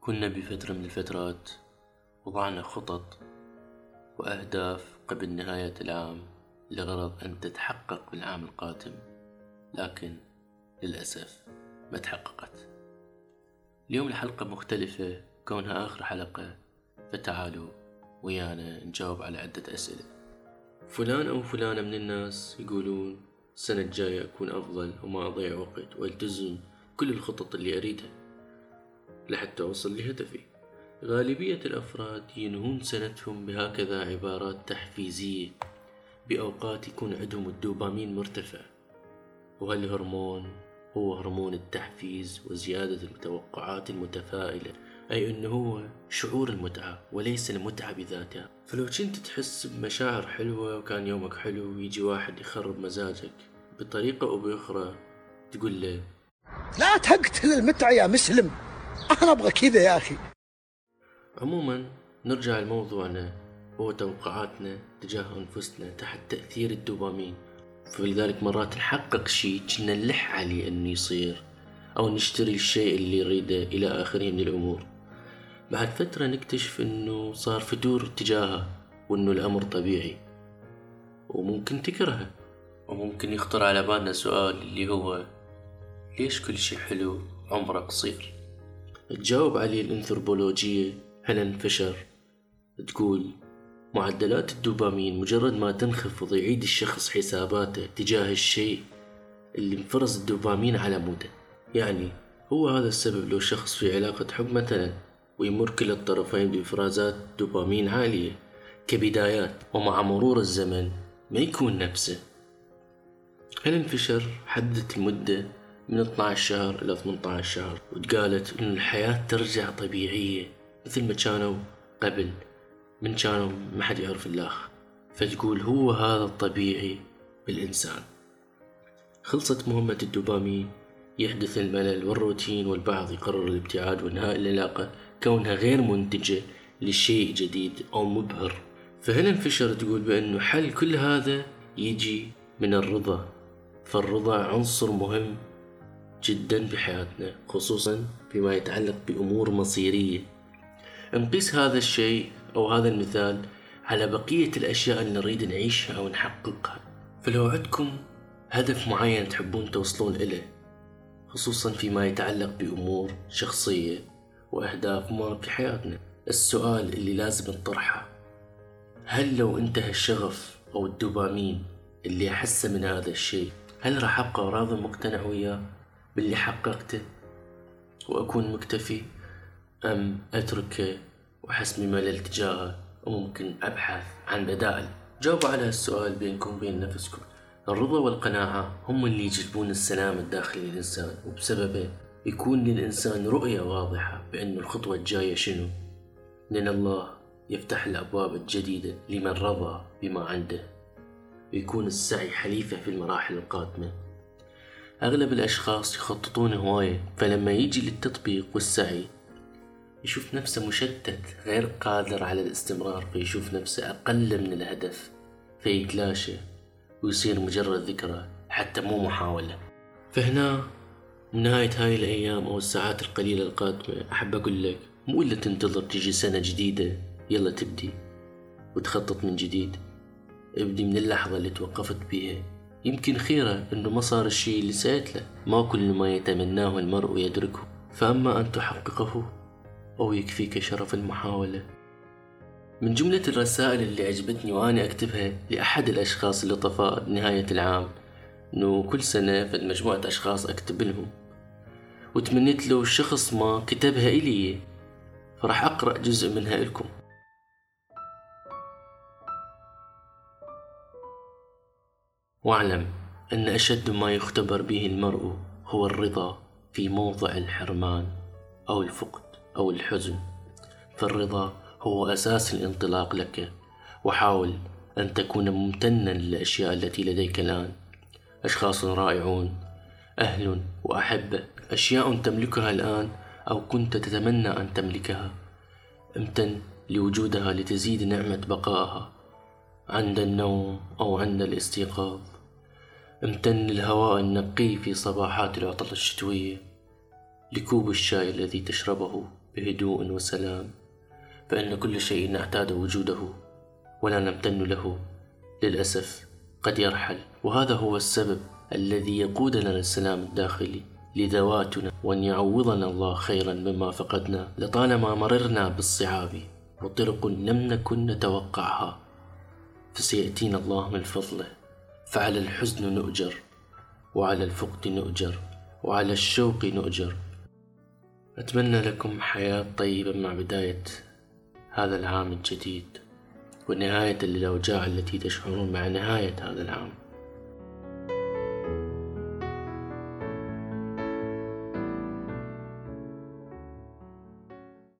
كنا بفترة من الفترات وضعنا خطط وأهداف قبل نهاية العام لغرض أن تتحقق بالعام القادم لكن للأسف ما تحققت. اليوم الحلقة مختلفة كونها آخر حلقة فتعالوا ويانا نجاوب على عدة أسئلة. فلان أو فلانة من الناس يقولون السنة الجاية أكون أفضل وما أضيع وقت وألتزم كل الخطط اللي أريدها. لحتى أوصل لهدفي. غالبية الأفراد ينهون سنتهم بهكذا عبارات تحفيزية بأوقات يكون عندهم الدوبامين مرتفع. وهالهرمون هو هرمون التحفيز وزيادة التوقعات المتفائلة أي أنه هو شعور المتعة وليس المتعة بذاتها. فلو كنت تحس بمشاعر حلوة وكان يومك حلو ويجي واحد يخرب مزاجك بطريقة أو بأخرى تقول له لا تقتل المتعة يا مسلم. أنا أبغى كذا يا أخي. عموما نرجع لموضوعنا هو توقعاتنا تجاه أنفسنا تحت تأثير الدوبامين. فلذلك مرات نحقق شيء كنا نلح عليه أنه يصير أو نشتري الشيء اللي نريده إلى آخره من الأمور. بعد فترة نكتشف أنه صار فتور تجاهه وأنه الأمر طبيعي. وممكن تكرهه وممكن يخطر على بالنا سؤال اللي هو ليش كل شيء حلو عمره قصير تجاوب عليه الانثروبولوجية هيلين فيشر تقول معدلات الدوبامين مجرد ما تنخفض يعيد الشخص حساباته تجاه الشيء اللي انفرز الدوبامين على موده. يعني هو هذا السبب لو شخص في علاقة حب مثلا ويمر كلا الطرفين بإفرازات دوبامين عالية. كبدايات ومع مرور الزمن ما يكون نفسه. هيلين فيشر حددت المدة. من 12 شهر إلى 18 شهر وقالت إن الحياة ترجع طبيعية مثل ما كانوا قبل من كانوا ما حد يعرف الله. فتقول هو هذا الطبيعي بالإنسان. خلصت مهمة الدوبامين. يحدث الملل والروتين والبعض يقرر الابتعاد وإنهاء العلاقة كونها غير منتجة لشيء جديد أو مبهر. فهنا فيشر تقول بأنه حل كل هذا؟ يجي من الرضا. فالرضا عنصر مهم جدا بحياتنا خصوصا فيما يتعلق بأمور مصيرية. نقيس هذا الشيء أو هذا المثال على بقية الأشياء اللي نريد نعيشها أو نحققها. فلو عندكم هدف معين تحبون توصلون إليه خصوصا فيما يتعلق بأمور شخصية وأهداف ما في حياتنا السؤال اللي لازم نطرحه هل لو انتهى الشغف أو الدوبامين اللي أحسه من هذا الشيء هل راح أبقى راضي مقتنع وياه؟ باللي حققته وأكون مكتفي أم أتركه وأحس بملل تجاهه وممكن أبحث عن بدائل. جاوبوا على السؤال بينكم وبين نفسكم. الرضا والقناعة هم اللي يجلبون السلام الداخلي للإنسان وبسببه يكون للإنسان رؤية واضحة بأن الخطوة الجاية شنو؟ لأن الله يفتح الأبواب الجديدة لمن رضى بما عنده ويكون السعي حليفة في المراحل القادمة. أغلب الأشخاص يخططون هواية فلما يجي للتطبيق والسعي يشوف نفسه مشتت غير قادر على الاستمرار فيشوف نفسه أقل من الهدف فيتلاشى ويصير مجرد ذكرى حتى مو محاولة. فهنا نهاية هاي الأيام أو الساعات القليلة القادمة أحب أقول لك مو إلا تنتظر تجي سنة جديدة يلا تبدي وتخطط من جديد. ابدي من اللحظة اللي توقفت بيها. يمكن خيرة إنه ما صار الشيء اللي سأت له. ما كل ما يتمناه المرء يدركه. فأما أن تحققه أو يكفيك شرف المحاولة. من جملة الرسائل اللي عجبتني وأنا أكتبها لأحد الأشخاص اللطفاء بنهاية العام إنه كل سنة فد مجموعة أشخاص أكتب لهم. وتمنيت لو شخص ما كتبها إلي فراح أقرأ جزء منها لكم. واعلم أن أشد ما يختبر به المرء هو الرضا في موضع الحرمان أو الفقد أو الحزن. فالرضا هو أساس الانطلاق لك وحاول أن تكون ممتنا للأشياء التي لديك الآن. أشخاص رائعون أهل وأحبة أشياء تملكها الآن أو كنت تتمنى أن تملكها. امتن لوجودها لتزيد نعمة بقائها. عند النوم أو عند الاستيقاظ. امتن للهواء النقي في صباحات العطلة الشتوية لكوب الشاي الذي تشربه بهدوء وسلام فإن كل شيء نعتاد وجوده ولا نمتن له. للأسف قد يرحل وهذا هو السبب الذي يقودنا للسلام الداخلي لذواتنا وأن يعوضنا الله خيرا مما فقدنا. لطالما مررنا بالصعاب وطرق لم نكن نتوقعها فسيأتينا الله من فضله. فعلى الحزن نؤجر وعلى الفقد نؤجر وعلى الشوق نؤجر. أتمنى لكم حياة طيبة مع بداية هذا العام الجديد ونهاية للأوجاع التي تشعرون مع نهاية هذا العام.